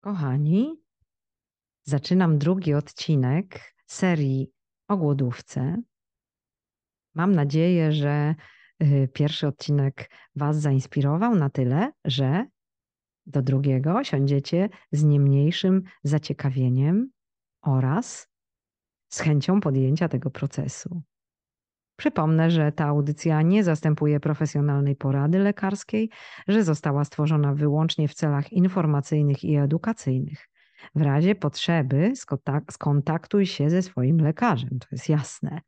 Kochani, zaczynam drugi odcinek serii o głodówce. Mam nadzieję, że y, pierwszy odcinek Was zainspirował na tyle, że do drugiego siądziecie z nie mniejszym zaciekawieniem oraz z chęcią podjęcia tego procesu. Przypomnę, że ta audycja nie zastępuje profesjonalnej porady lekarskiej, że została stworzona wyłącznie w celach informacyjnych i edukacyjnych. W razie potrzeby skontaktuj się ze swoim lekarzem, to jest jasne.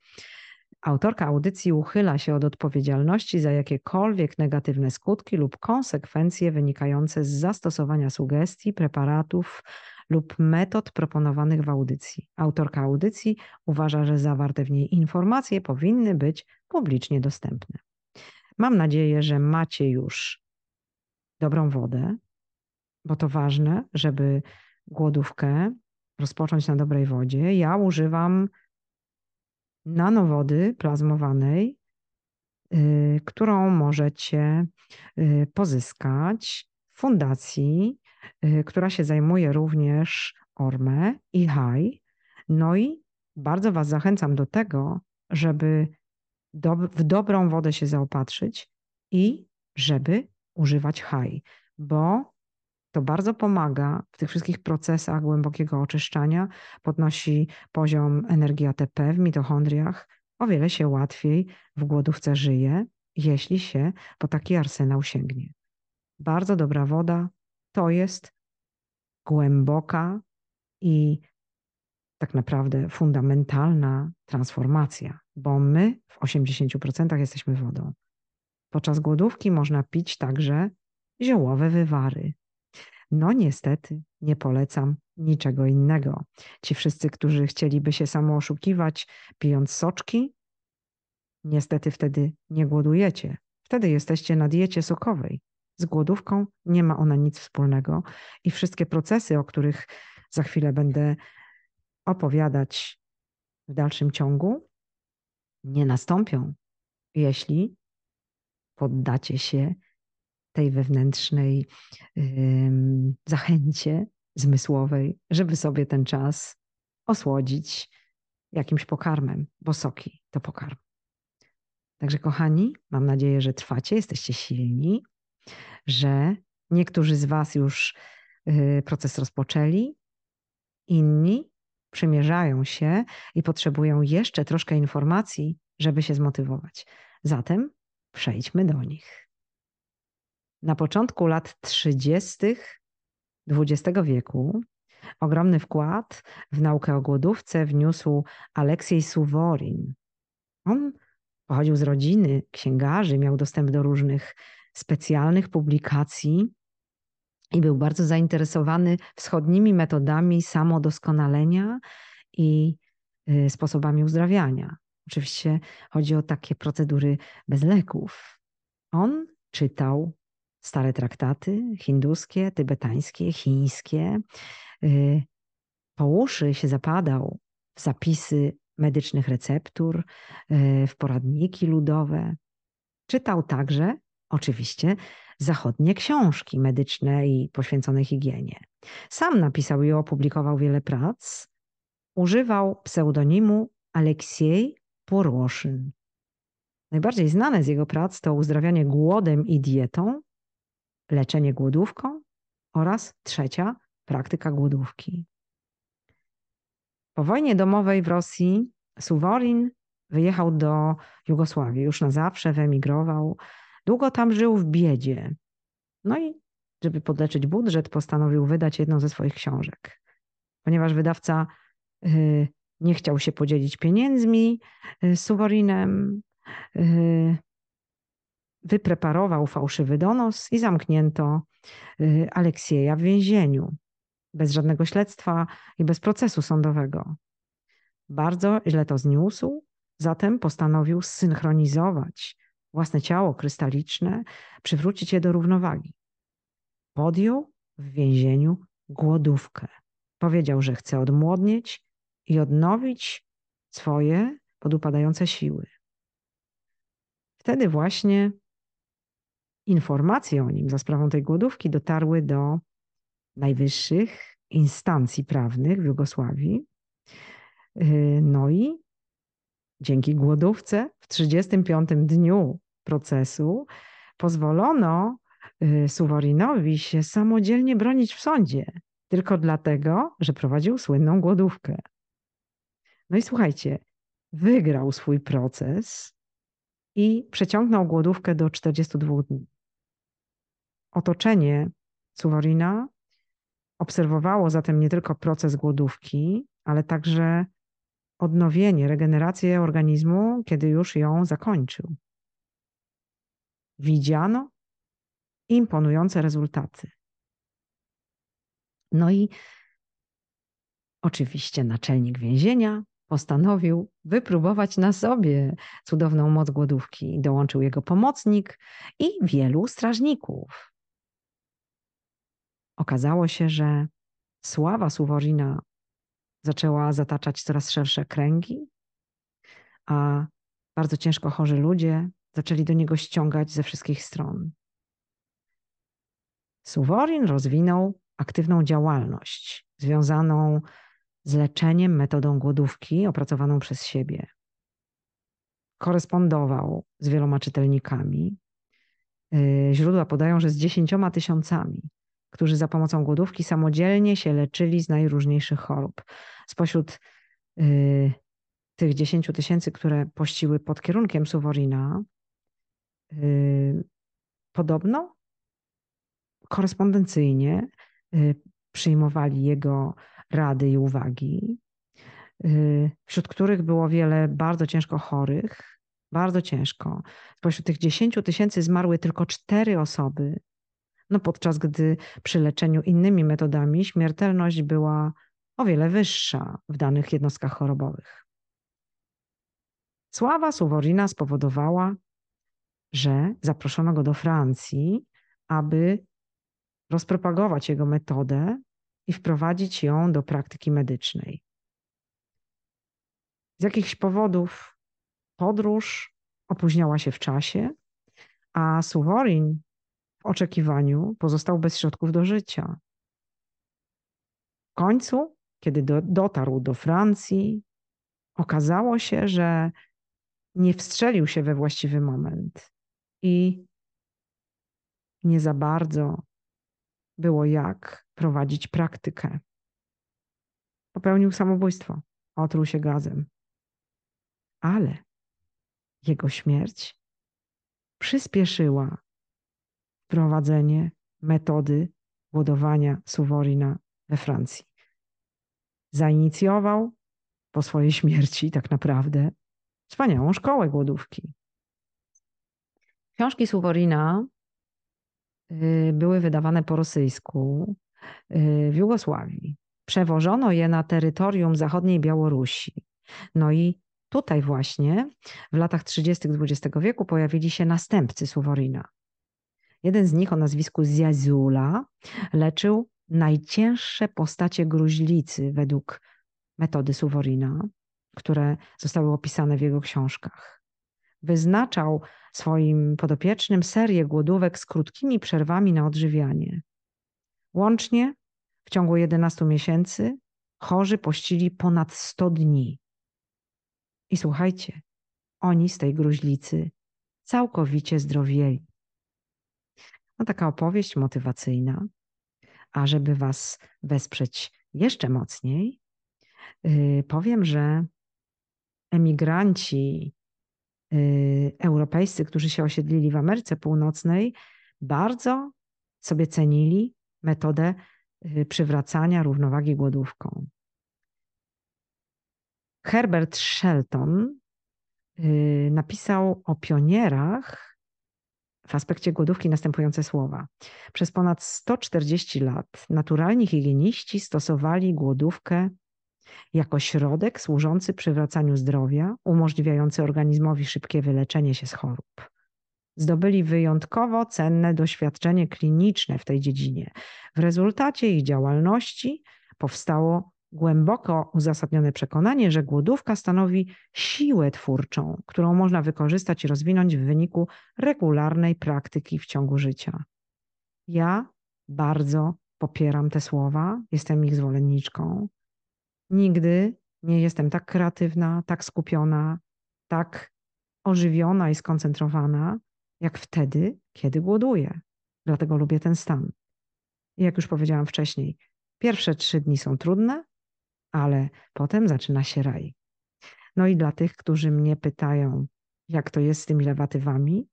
Autorka audycji uchyla się od odpowiedzialności za jakiekolwiek negatywne skutki lub konsekwencje wynikające z zastosowania sugestii, preparatów lub metod proponowanych w audycji. Autorka audycji uważa, że zawarte w niej informacje powinny być publicznie dostępne. Mam nadzieję, że macie już dobrą wodę, bo to ważne, żeby głodówkę rozpocząć na dobrej wodzie. Ja używam nanowody plazmowanej, yy, którą możecie yy, pozyskać w fundacji Y, która się zajmuje również ORME i HAI. No i bardzo Was zachęcam do tego, żeby do, w dobrą wodę się zaopatrzyć i żeby używać HAI, bo to bardzo pomaga w tych wszystkich procesach głębokiego oczyszczania, podnosi poziom energii ATP w mitochondriach, o wiele się łatwiej w głodówce żyje, jeśli się po taki arsenał sięgnie. Bardzo dobra woda to jest głęboka i tak naprawdę fundamentalna transformacja, bo my w 80% jesteśmy wodą. Podczas głodówki można pić także ziołowe wywary. No niestety nie polecam niczego innego. Ci wszyscy, którzy chcieliby się samo oszukiwać pijąc soczki, niestety wtedy nie głodujecie. Wtedy jesteście na diecie sokowej. Z głodówką nie ma ona nic wspólnego i wszystkie procesy, o których za chwilę będę opowiadać w dalszym ciągu, nie nastąpią, jeśli poddacie się tej wewnętrznej yy, zachęcie zmysłowej, żeby sobie ten czas osłodzić jakimś pokarmem, bo soki to pokarm. Także, kochani, mam nadzieję, że trwacie, jesteście silni, że niektórzy z Was już y, proces rozpoczęli, inni przymierzają się i potrzebują jeszcze troszkę informacji, żeby się zmotywować. Zatem przejdźmy do nich. Na początku lat 30. XX wieku ogromny wkład w naukę o głodówce wniósł Aleksiej Suworin. On pochodził z rodziny księgarzy, miał dostęp do różnych specjalnych publikacji i był bardzo zainteresowany wschodnimi metodami samodoskonalenia i y, sposobami uzdrawiania. Oczywiście chodzi o takie procedury bez leków. On czytał stare traktaty hinduskie, tybetańskie, chińskie. Y, po uszy się zapadał w zapisy medycznych receptur, y, w poradniki ludowe. Czytał także oczywiście zachodnie książki medyczne i poświęcone higienie. Sam napisał i opublikował wiele prac. Używał pseudonimu Aleksiej Poroszyn. Najbardziej znane z jego prac to uzdrawianie głodem i dietą, leczenie głodówką oraz trzecia praktyka głodówki. Po wojnie domowej w Rosji Suworin wyjechał do Jugosławii, już na zawsze wyemigrował Długo tam żył w biedzie. No i żeby podleczyć budżet, postanowił wydać jedną ze swoich książek. Ponieważ wydawca y, nie chciał się podzielić pieniędzmi y, z Suworinem, y, wypreparował fałszywy donos i zamknięto Aleksieja w więzieniu. Bez żadnego śledztwa i bez procesu sądowego. Bardzo źle to zniósł, zatem postanowił zsynchronizować własne ciało krystaliczne, przywrócić je do równowagi. Podjął w więzieniu głodówkę. Powiedział, że chce odmłodnieć i odnowić swoje podupadające siły. Wtedy właśnie informacje o nim za sprawą tej głodówki dotarły do najwyższych instancji prawnych w Jugosławii. No i dzięki głodówce w 35 dniu procesu pozwolono Suworinowi się samodzielnie bronić w sądzie, tylko dlatego, że prowadził słynną głodówkę. No i słuchajcie, wygrał swój proces i przeciągnął głodówkę do 42 dni. Otoczenie Suworina obserwowało zatem nie tylko proces głodówki, ale także odnowienie, regenerację organizmu, kiedy już ją zakończył. Widziano imponujące rezultaty. No i oczywiście naczelnik więzienia postanowił wypróbować na sobie cudowną moc głodówki. Dołączył jego pomocnik i wielu strażników. Okazało się, że sława Suworina zaczęła zataczać coraz szersze kręgi, a bardzo ciężko chorzy ludzie zaczęli do niego ściągać ze wszystkich stron. Suworin rozwinął aktywną działalność związaną z leczeniem metodą głodówki opracowaną przez siebie. Korespondował z wieloma czytelnikami. Y, źródła podają, że z dziesięcioma tysiącami, którzy za pomocą głodówki samodzielnie się leczyli z najróżniejszych chorób. Spośród y, tych dziesięciu tysięcy, które pościły pod kierunkiem Suworina, podobno korespondencyjnie przyjmowali jego rady i uwagi, y, wśród których było wiele bardzo ciężko chorych, bardzo ciężko. Spośród tych 10 tysięcy zmarły tylko cztery osoby, no podczas gdy przy leczeniu innymi metodami śmiertelność była o wiele wyższa w danych jednostkach chorobowych. Sława Suworina spowodowała, że zaproszono go do Francji, aby rozpropagować jego metodę i wprowadzić ją do praktyki medycznej. Z jakichś powodów podróż opóźniała się w czasie, a Suworin w oczekiwaniu pozostał bez środków do życia. W końcu, kiedy do, dotarł do Francji, okazało się, że nie wstrzelił się we właściwy moment i nie za bardzo było jak prowadzić praktykę. Popełnił samobójstwo, otruł się gazem. Ale jego śmierć przyspieszyła wprowadzenie metody głodowania Suworina we Francji. Zainicjował po swojej śmierci tak naprawdę wspaniałą szkołę głodówki. Książki Suworina y, były wydawane po rosyjsku Y, w Jugosławii. Przewożono je na terytorium zachodniej Białorusi. No i tutaj właśnie w latach 30. XX wieku pojawili się następcy Suworina. Jeden z nich o nazwisku Zjazula leczył najcięższe postacie gruźlicy według metody Suworina, które zostały opisane w jego książkach. Wyznaczał swoim podopiecznym serię głodówek z krótkimi przerwami na odżywianie. Łącznie w ciągu 11 miesięcy chorzy pościli ponad 100 dni. I słuchajcie, oni z tej gruźlicy całkowicie zdrowieli. No taka opowieść motywacyjna, a żeby Was wesprzeć jeszcze mocniej, yy, powiem, że emigranci europejscy, którzy się osiedlili w Ameryce Północnej, bardzo sobie cenili metodę y, przywracania równowagi głodówką. Herbert Shelton y, napisał o pionierach w aspekcie głodówki następujące słowa. Przez ponad 140 lat naturalni higieniści stosowali głodówkę jako środek służący przywracaniu zdrowia, umożliwiający organizmowi szybkie wyleczenie się z chorób zdobyli wyjątkowo cenne doświadczenie kliniczne w tej dziedzinie. W rezultacie ich działalności powstało głęboko uzasadnione przekonanie, że głodówka stanowi siłę twórczą, którą można wykorzystać i rozwinąć w wyniku regularnej praktyki w ciągu życia. Ja bardzo popieram te słowa, jestem ich zwolenniczką. Nigdy nie jestem tak kreatywna, tak skupiona, tak ożywiona i skoncentrowana, jak wtedy, kiedy głoduję. Dlatego lubię ten stan. I jak już powiedziałam wcześniej, pierwsze trzy dni są trudne, ale potem zaczyna się raj. No i dla tych, którzy mnie pytają, jak to jest z tymi lewatywami,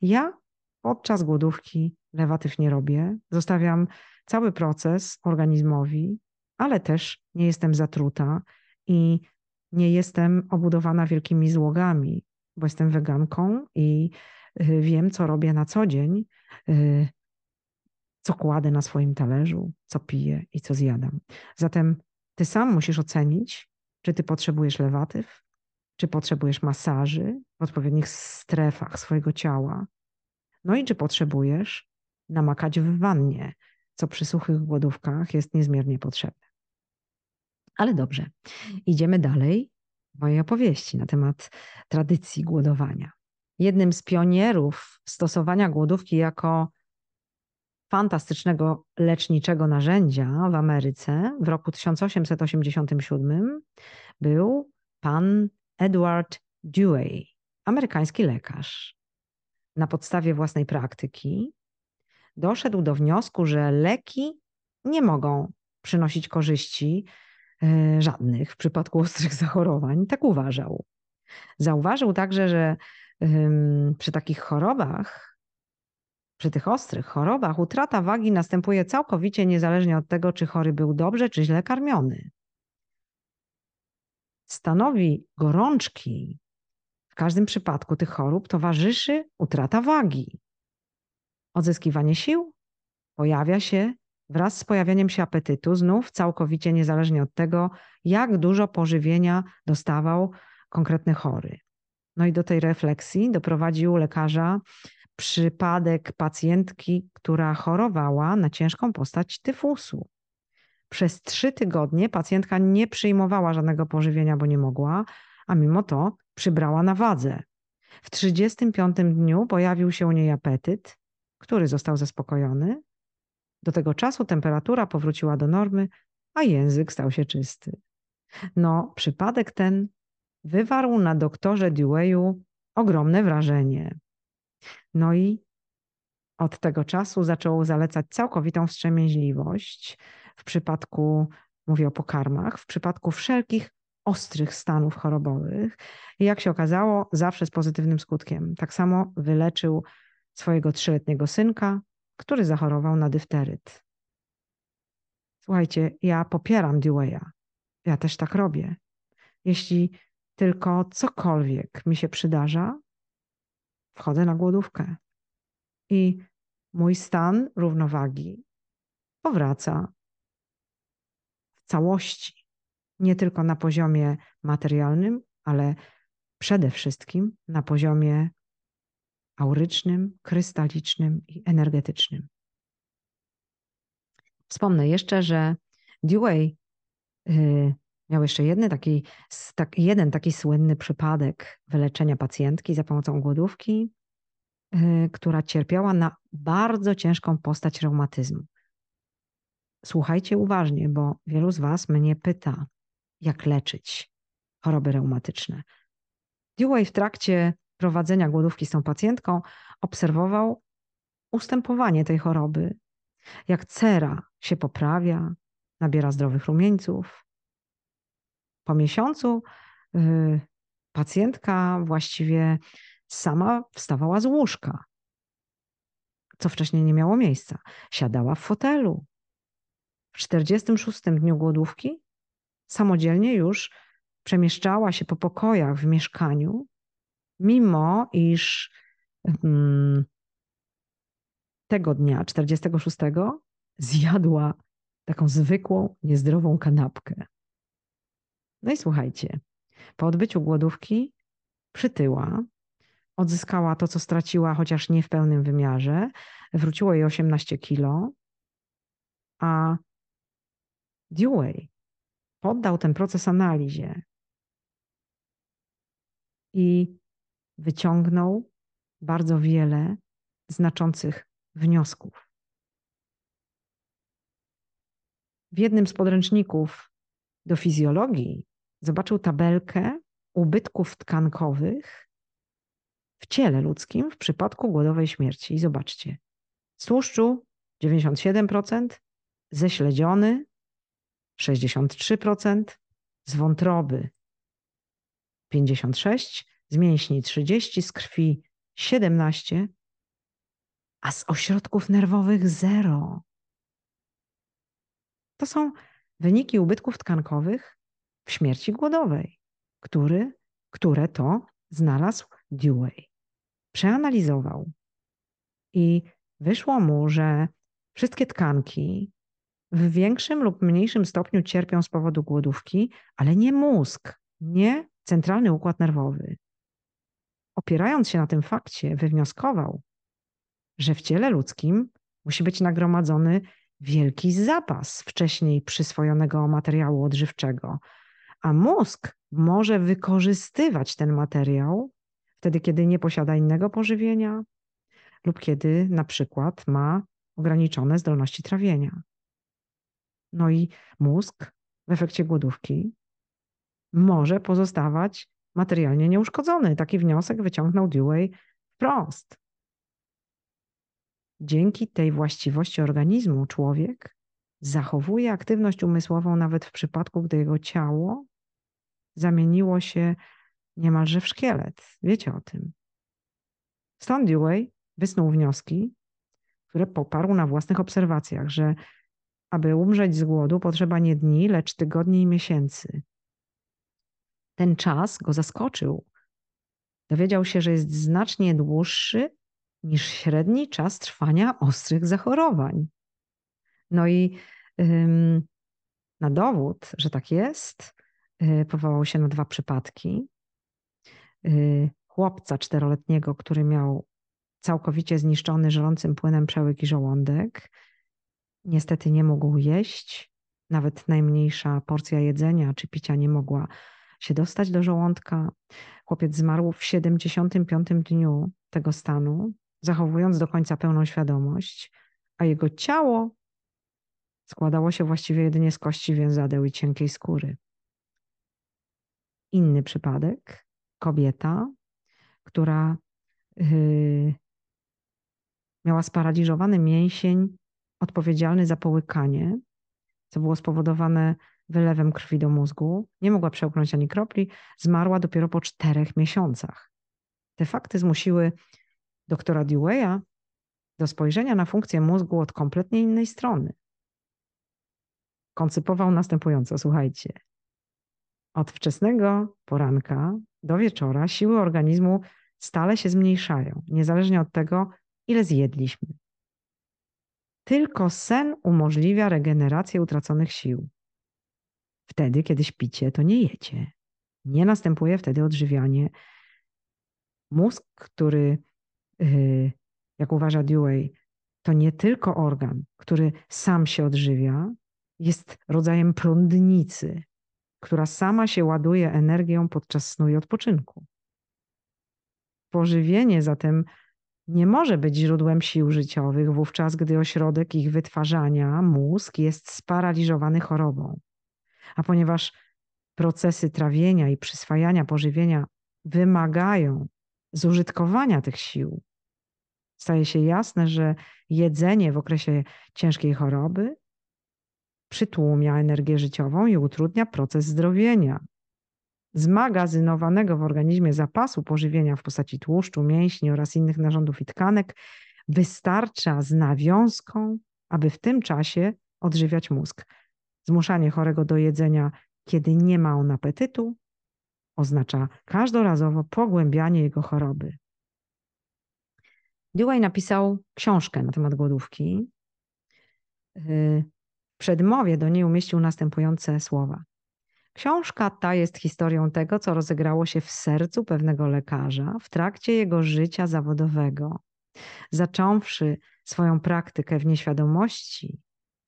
ja podczas głodówki lewatyw nie robię. Zostawiam cały proces organizmowi, ale też nie jestem zatruta i nie jestem obudowana wielkimi złogami, bo jestem weganką i y, wiem, co robię na co dzień, y, co kładę na swoim talerzu, co piję i co zjadam. Zatem ty sam musisz ocenić, czy ty potrzebujesz lewatyw, czy potrzebujesz masaży w odpowiednich strefach swojego ciała, no i czy potrzebujesz namakać w wannie, co przy suchych głodówkach jest niezmiernie potrzebne. Ale dobrze, idziemy dalej mojej opowieści na temat tradycji głodowania. Jednym z pionierów stosowania głodówki jako fantastycznego leczniczego narzędzia w Ameryce w roku 1887 był pan Edward Dewey, amerykański lekarz. Na podstawie własnej praktyki doszedł do wniosku, że leki nie mogą przynosić korzyści żadnych w przypadku ostrych zachorowań. Tak uważał. Zauważył także, że przy takich chorobach, przy tych ostrych chorobach, utrata wagi następuje całkowicie niezależnie od tego, czy chory był dobrze, czy źle karmiony. Stanowi gorączki w każdym przypadku tych chorób towarzyszy utrata wagi. Odzyskiwanie sił pojawia się wraz z pojawieniem się apetytu, znów całkowicie niezależnie od tego, jak dużo pożywienia dostawał konkretny chory. No i do tej refleksji doprowadził lekarza przypadek pacjentki, która chorowała na ciężką postać tyfusu. Przez trzy tygodnie pacjentka nie przyjmowała żadnego pożywienia, bo nie mogła, a mimo to przybrała na wadze. W 35 dniu pojawił się u niej apetyt, który został zaspokojony. Do tego czasu temperatura powróciła do normy, a język stał się czysty. No, przypadek ten wywarł na doktorze Dewayu ogromne wrażenie. No i od tego czasu zaczął zalecać całkowitą wstrzemięźliwość w przypadku, mówię o pokarmach, w przypadku wszelkich ostrych stanów chorobowych. I jak się okazało, zawsze z pozytywnym skutkiem. Tak samo wyleczył swojego trzyletniego synka, który zachorował na dyfteryt. Słuchajcie, ja popieram Dewey'a. Ja też tak robię. Jeśli tylko cokolwiek mi się przydarza, wchodzę na głodówkę. I mój stan równowagi powraca w całości. Nie tylko na poziomie materialnym, ale przede wszystkim na poziomie aurycznym, krystalicznym i energetycznym. Wspomnę jeszcze, że Dewey y, miał jeszcze jeden taki, tak, jeden taki słynny przypadek wyleczenia pacjentki za pomocą głodówki, y, która cierpiała na bardzo ciężką postać reumatyzmu. Słuchajcie uważnie, bo wielu z Was mnie pyta, jak leczyć choroby reumatyczne. Dewey w trakcie prowadzenia głodówki z tą pacjentką obserwował ustępowanie tej choroby, jak cera się poprawia, nabiera zdrowych rumieńców. Po miesiącu y, pacjentka właściwie sama wstawała z łóżka, co wcześniej nie miało miejsca. Siadała w fotelu. W 46 dniu głodówki samodzielnie już przemieszczała się po pokojach w mieszkaniu mimo iż hmm, tego dnia, 46, zjadła taką zwykłą, niezdrową kanapkę. No i słuchajcie, po odbyciu głodówki przytyła, odzyskała to, co straciła, chociaż nie w pełnym wymiarze. Wróciło jej 18 kilo, a Dewey poddał ten proces analizie i wyciągnął bardzo wiele znaczących wniosków. w jednym z podręczników do fizjologii zobaczył tabelkę ubytków tkankowych w ciele ludzkim w przypadku głodowej śmierci. I zobaczcie, z tłuszczu 97%, ze śledziony 63%, z wątroby 56%, z mięśni 30%, z krwi 17%, a z ośrodków nerwowych 0. To są wyniki ubytków tkankowych w śmierci głodowej, który, które to znalazł Dewey. Przeanalizował i wyszło mu, że wszystkie tkanki w większym lub mniejszym stopniu cierpią z powodu głodówki, ale nie mózg, nie centralny układ nerwowy. Opierając się na tym fakcie, wywnioskował, że w ciele ludzkim musi być nagromadzony wielki zapas wcześniej przyswojonego materiału odżywczego, a mózg może wykorzystywać ten materiał wtedy, kiedy nie posiada innego pożywienia lub kiedy na przykład ma ograniczone zdolności trawienia. No i mózg w efekcie głodówki może pozostawać materialnie nieuszkodzony. Taki wniosek wyciągnął Dewey wprost. Dzięki tej właściwości organizmu człowiek zachowuje aktywność umysłową nawet w przypadku, gdy jego ciało zamieniło się niemalże w szkielet. Wiecie o tym. Stąd Dewey wysnuł wnioski, które poparł na własnych obserwacjach, że aby umrzeć z głodu potrzeba nie dni, lecz tygodni i miesięcy. Ten czas go zaskoczył. Dowiedział się, że jest znacznie dłuższy niż średni czas trwania ostrych zachorowań. No i ym, na dowód, że tak jest, yy, powołał się na dwa przypadki. Yy, chłopca czteroletniego, który miał całkowicie zniszczony żelącym płynem przełyk i żołądek. Niestety nie mógł jeść, nawet najmniejsza porcja jedzenia czy picia nie mogła się dostać do żołądka. Chłopiec zmarł w 75 dniu tego stanu, zachowując do końca pełną świadomość, a jego ciało składało się właściwie jedynie z kości więzadeł i cienkiej skóry. Inny przypadek, kobieta, która yy, miała sparaliżowany mięsień odpowiedzialny za połykanie, co było spowodowane wylewem krwi do mózgu. Nie mogła przełknąć ani kropli, zmarła dopiero po czterech miesiącach. Te fakty zmusiły doktora Deweya do spojrzenia na funkcję mózgu od kompletnie innej strony. Koncypował następująco, słuchajcie. Od wczesnego poranka do wieczora siły organizmu stale się zmniejszają, niezależnie od tego, ile zjedliśmy. Tylko sen umożliwia regenerację utraconych sił. Wtedy, kiedy śpicie, to nie jecie. Nie następuje wtedy odżywianie. Mózg, który, y, jak uważa Dewey, to nie tylko organ, który sam się odżywia, jest rodzajem prądnicy, która sama się ładuje energią podczas snu i odpoczynku. Pożywienie zatem nie może być źródłem sił życiowych, wówczas gdy ośrodek ich wytwarzania, mózg, jest sparaliżowany chorobą. A ponieważ procesy trawienia i przyswajania pożywienia wymagają zużytkowania tych sił, staje się jasne, że jedzenie w okresie ciężkiej choroby przytłumia energię życiową i utrudnia proces zdrowienia, zmagazynowanego w organizmie zapasu pożywienia w postaci tłuszczu, mięśni oraz innych narządów i tkanek wystarcza z nawiązką, aby w tym czasie odżywiać mózg. Zmuszanie chorego do jedzenia, kiedy nie ma on apetytu, oznacza każdorazowo pogłębianie jego choroby. Dewey napisał książkę na temat głodówki. W przedmowie do niej umieścił następujące słowa. Książka ta jest historią tego, co rozegrało się w sercu pewnego lekarza w trakcie jego życia zawodowego. Zacząwszy swoją praktykę w nieświadomości,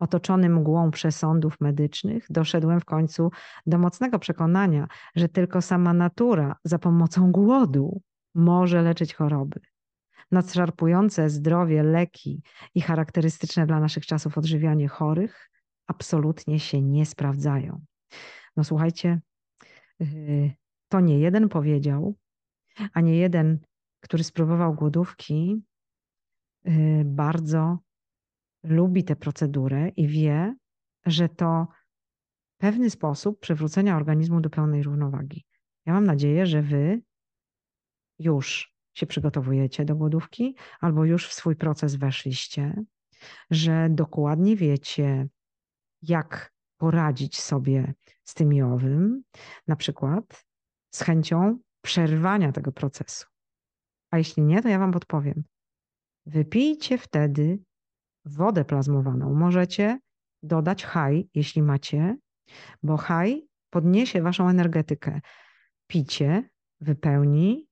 otoczony mgłą przesądów medycznych, doszedłem w końcu do mocnego przekonania, że tylko sama natura za pomocą głodu może leczyć choroby. Nadszarpujące zdrowie leki i charakterystyczne dla naszych czasów odżywianie chorych absolutnie się nie sprawdzają. No słuchajcie, y, to nie jeden powiedział, a nie jeden, który spróbował głodówki, y, bardzo lubi tę procedurę i wie, że to pewny sposób przywrócenia organizmu do pełnej równowagi. Ja mam nadzieję, że wy już się przygotowujecie do głodówki albo już w swój proces weszliście, że dokładnie wiecie, jak poradzić sobie z tym owym, na przykład z chęcią przerwania tego procesu. A jeśli nie, to ja Wam podpowiem. Wypijcie wtedy wodę plazmowaną. Możecie dodać haj, jeśli macie, bo haj podniesie Waszą energetykę. Picie wypełni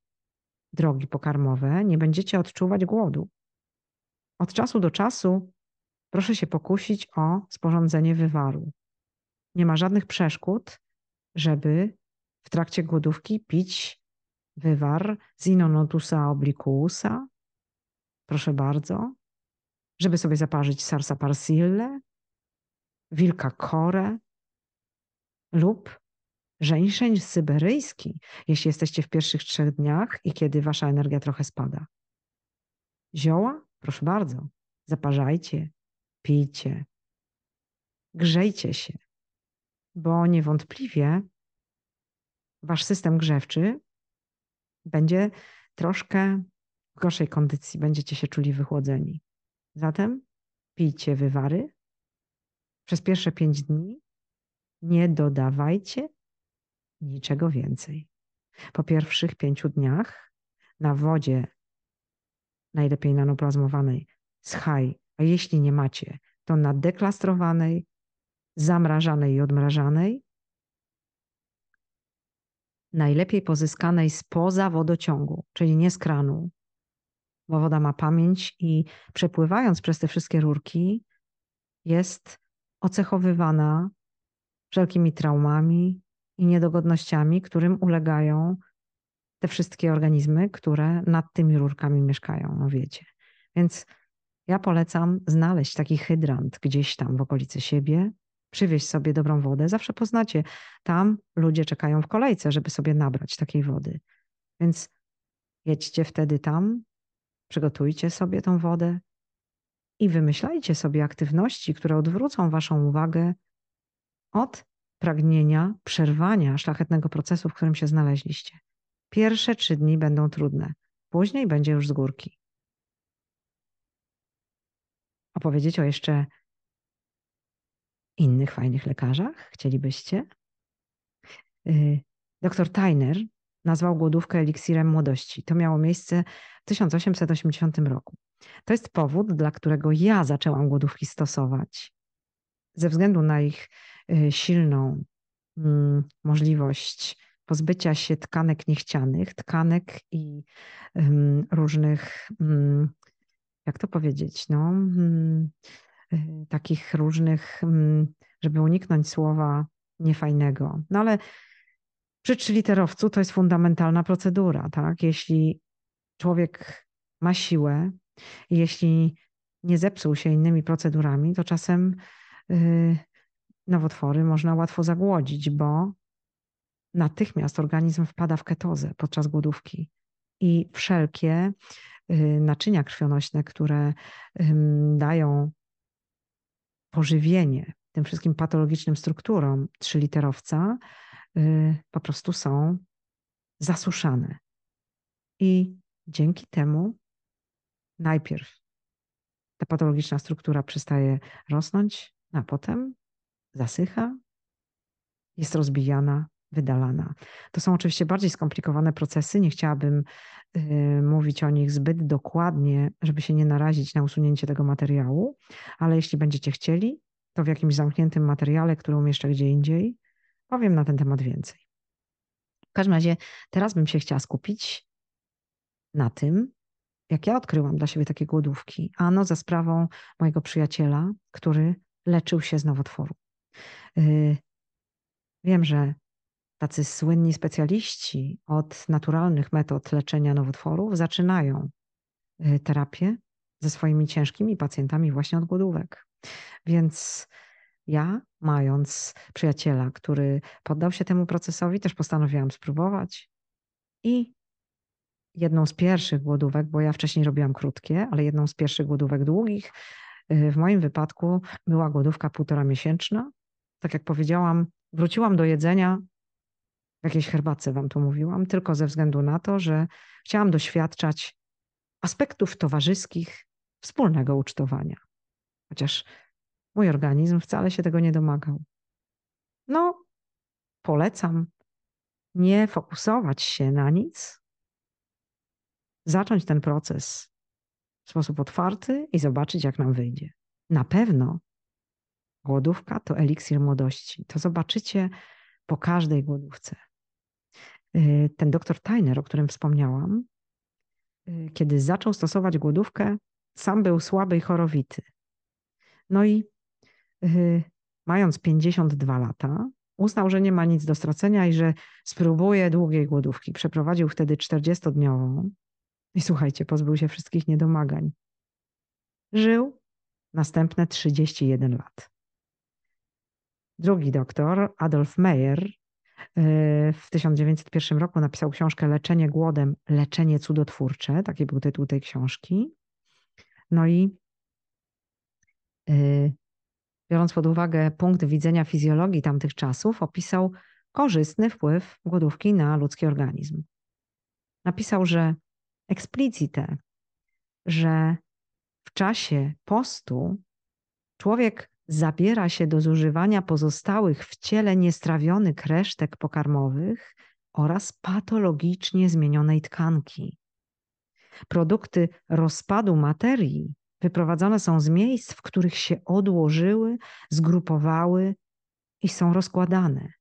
drogi pokarmowe, nie będziecie odczuwać głodu. Od czasu do czasu proszę się pokusić o sporządzenie wywaru. Nie ma żadnych przeszkód, żeby w trakcie głodówki pić wywar Zinonotusa obliquusa. Proszę bardzo. Żeby sobie zaparzyć sarsa parsille, wilka kore lub żeńszeń syberyjski, jeśli jesteście w pierwszych trzech dniach i kiedy wasza energia trochę spada. Zioła? Proszę bardzo. Zaparzajcie, pijcie, grzejcie się, bo niewątpliwie wasz system grzewczy będzie troszkę w gorszej kondycji, będziecie się czuli wychłodzeni. Zatem pijcie wywary przez pierwsze pięć dni. Nie dodawajcie niczego więcej. Po pierwszych pięciu dniach na wodzie, najlepiej nanoplazmowanej, high, a jeśli nie macie, to na deklastrowanej, zamrażanej i odmrażanej, najlepiej pozyskanej spoza wodociągu, czyli nie z kranu, bo woda ma pamięć i przepływając przez te wszystkie rurki, jest ocechowywana wszelkimi traumami i niedogodnościami, którym ulegają te wszystkie organizmy, które nad tymi rurkami mieszkają, no wiecie. Więc ja polecam znaleźć taki hydrant gdzieś tam w okolicy siebie, przywieźć sobie dobrą wodę. Zawsze poznacie, tam ludzie czekają w kolejce, żeby sobie nabrać takiej wody. Więc jedźcie wtedy tam, przygotujcie sobie tą wodę i wymyślajcie sobie aktywności, które odwrócą Waszą uwagę od pragnienia przerwania szlachetnego procesu, w którym się znaleźliście. Pierwsze trzy dni będą trudne, później będzie już z górki. Opowiedzieć o jeszcze innych fajnych lekarzach? Chcielibyście? Y, doktor Tyner nazwał głodówkę eliksirem młodości. To miało miejsce w 1880 roku. To jest powód, dla którego ja zaczęłam głodówki stosować. Ze względu na ich y, silną mm, możliwość pozbycia się tkanek niechcianych, tkanek i różnych, mm, jak to powiedzieć, no, mm, y, takich różnych, żeby uniknąć słowa niefajnego. No ale przy trzyliterowcu to jest fundamentalna procedura, tak? Jeśli człowiek ma siłę jeśli nie zepsuł się innymi procedurami, to czasem yy, nowotwory można łatwo zagłodzić, bo natychmiast organizm wpada w ketozę podczas głodówki i wszelkie yy, naczynia krwionośne, które dają pożywienie tym wszystkim patologicznym strukturom trzyliterowca, Y, po prostu są zasuszane. I dzięki temu najpierw ta patologiczna struktura przestaje rosnąć, a potem zasycha, jest rozbijana, wydalana. To są oczywiście bardziej skomplikowane procesy. Nie chciałabym y, mówić o nich zbyt dokładnie, żeby się nie narazić na usunięcie tego materiału, ale jeśli będziecie chcieli, to w jakimś zamkniętym materiale, który umieszczę gdzie indziej, Powiem na ten temat więcej. W każdym razie teraz bym się chciała skupić na tym, jak ja odkryłam dla siebie takie głodówki. Ano za sprawą mojego przyjaciela, który leczył się z nowotworu. Y, wiem, że tacy słynni specjaliści od naturalnych metod leczenia nowotworów zaczynają y, terapię ze swoimi ciężkimi pacjentami właśnie od głodówek. Więc Ja, mając przyjaciela, który poddał się temu procesowi, też postanowiłam spróbować. I jedną z pierwszych głodówek, bo ja wcześniej robiłam krótkie, ale jedną z pierwszych głodówek długich, y, w moim wypadku była głodówka półtora miesięczna. Tak jak powiedziałam, wróciłam do jedzenia w jakiejś herbatce wam to mówiłam, tylko ze względu na to, że chciałam doświadczać aspektów towarzyskich wspólnego ucztowania. Chociaż mój organizm wcale się tego nie domagał. No, polecam nie fokusować się na nic, zacząć ten proces w sposób otwarty i zobaczyć, jak nam wyjdzie. Na pewno głodówka to eliksir młodości. To zobaczycie po każdej głodówce. Y, ten doktor Tyner, o którym wspomniałam, y, kiedy zaczął stosować głodówkę, sam był słaby i chorowity. No i mając 52 lata, uznał, że nie ma nic do stracenia i że spróbuje długiej głodówki. Przeprowadził wtedy 40-dniową i słuchajcie, pozbył się wszystkich niedomagań. Żył następne 31 lat. Drugi doktor, Adolf Meyer, y, w 1901 roku napisał książkę Leczenie głodem, leczenie cudotwórcze. Taki był tytuł tej książki. No i y, biorąc pod uwagę punkt widzenia fizjologii tamtych czasów, opisał korzystny wpływ głodówki na ludzki organizm. Napisał, że eksplicite, że w czasie postu człowiek zabiera się do zużywania pozostałych w ciele niestrawionych resztek pokarmowych oraz patologicznie zmienionej tkanki. Produkty rozpadu materii wyprowadzone są z miejsc, w których się odłożyły, zgrupowały i są rozkładane.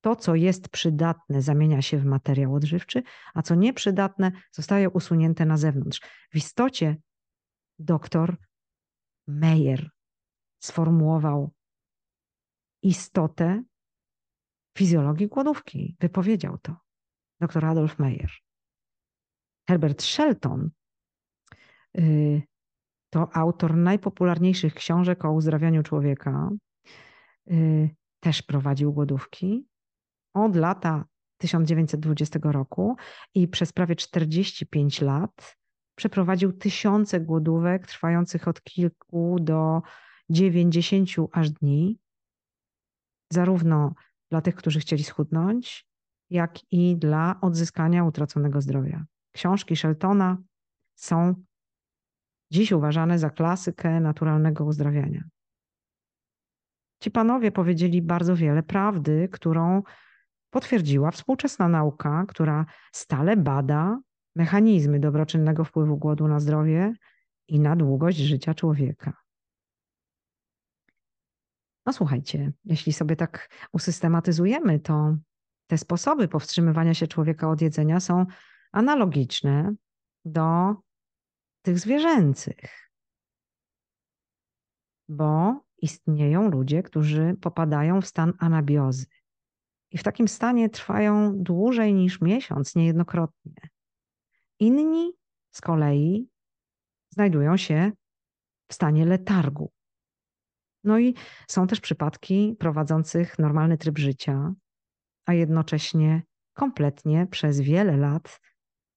To, co jest przydatne, zamienia się w materiał odżywczy, a co nieprzydatne, zostaje usunięte na zewnątrz. W istocie doktor Meyer sformułował istotę fizjologii głodówki. Wypowiedział to dr Adolf Meyer. Herbert Shelton y, to autor najpopularniejszych książek o uzdrawianiu człowieka. Y, też prowadził głodówki od lata 1920 roku i przez prawie 45 lat przeprowadził tysiące głodówek trwających od kilku do 90 aż dni, zarówno dla tych, którzy chcieli schudnąć, jak i dla odzyskania utraconego zdrowia. Książki Sheltona są dziś uważane za klasykę naturalnego uzdrawiania. Ci panowie powiedzieli bardzo wiele prawdy, którą potwierdziła współczesna nauka, która stale bada mechanizmy dobroczynnego wpływu głodu na zdrowie i na długość życia człowieka. No słuchajcie, jeśli sobie tak usystematyzujemy, to te sposoby powstrzymywania się człowieka od jedzenia są analogiczne do tych zwierzęcych. Bo istnieją ludzie, którzy popadają w stan anabiozy. I w takim stanie trwają dłużej niż miesiąc, niejednokrotnie. Inni z kolei znajdują się w stanie letargu. No i są też przypadki prowadzących normalny tryb życia, a jednocześnie kompletnie przez wiele lat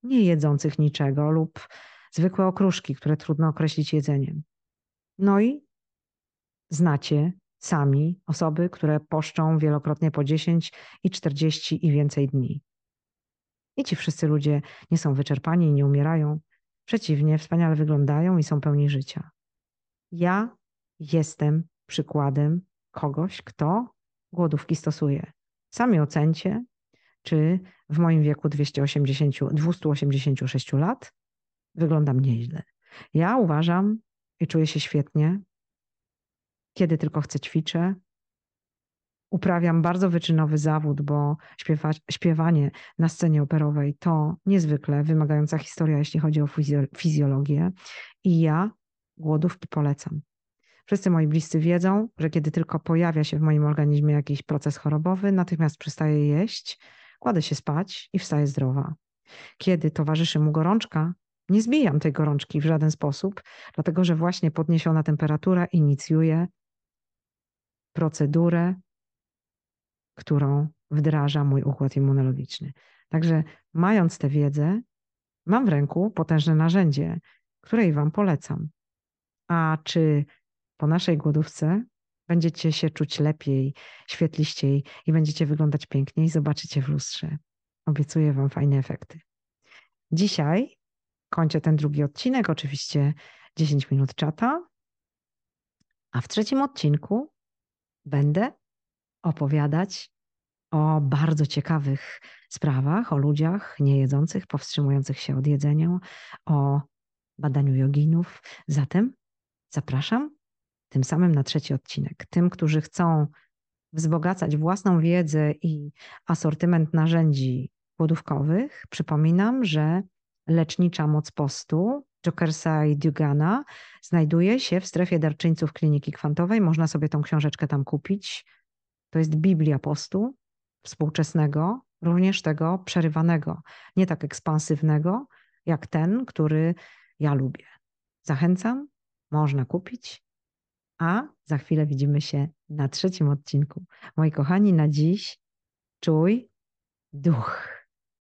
nie jedzących niczego lub zwykłe okruszki, które trudno określić jedzeniem. No i znacie sami osoby, które poszczą wielokrotnie po 10 i 40 i więcej dni. I ci wszyscy ludzie nie są wyczerpani i nie umierają. Przeciwnie, wspaniale wyglądają i są pełni życia. Ja jestem przykładem kogoś, kto głodówki stosuje. Sami ocencie, czy w moim wieku 280, 286 lat wyglądam nieźle. Ja uważam i czuję się świetnie. Kiedy tylko chcę, ćwiczę. Uprawiam bardzo wyczynowy zawód, bo śpiewa, śpiewanie na scenie operowej to niezwykle wymagająca historia, jeśli chodzi o fizjologię. I ja głodówki polecam. Wszyscy moi bliscy wiedzą, że kiedy tylko pojawia się w moim organizmie jakiś proces chorobowy, natychmiast przestaję jeść, kładę się spać i wstaję zdrowa. Kiedy towarzyszy mu gorączka, nie zbijam tej gorączki w żaden sposób, dlatego że właśnie podniesiona temperatura inicjuje procedurę, którą wdraża mój układ immunologiczny. Także, mając tę wiedzę, mam w ręku potężne narzędzie, które i Wam polecam. A czy po naszej głodówce będziecie się czuć lepiej, świetliściej i będziecie wyglądać piękniej, zobaczycie w lustrze. Obiecuję Wam fajne efekty. Dzisiaj kończę ten drugi odcinek, oczywiście 10 minut czata, a w trzecim odcinku będę opowiadać o bardzo ciekawych sprawach, o ludziach niejedzących, powstrzymujących się od jedzenia, o badaniu joginów. Zatem zapraszam tym samym na trzeci odcinek. Tym, którzy chcą wzbogacać własną wiedzę i asortyment narzędzi głodówkowych, przypominam, że lecznicza moc postu Jokersa i Dugana znajduje się w strefie darczyńców Kliniki Kwantowej. Można sobie tą książeczkę tam kupić. To jest Biblia postu współczesnego, również tego przerywanego, nie tak ekspansywnego, jak ten, który ja lubię. Zachęcam, można kupić, a za chwilę widzimy się na trzecim odcinku. Moi kochani, na dziś czuj duch.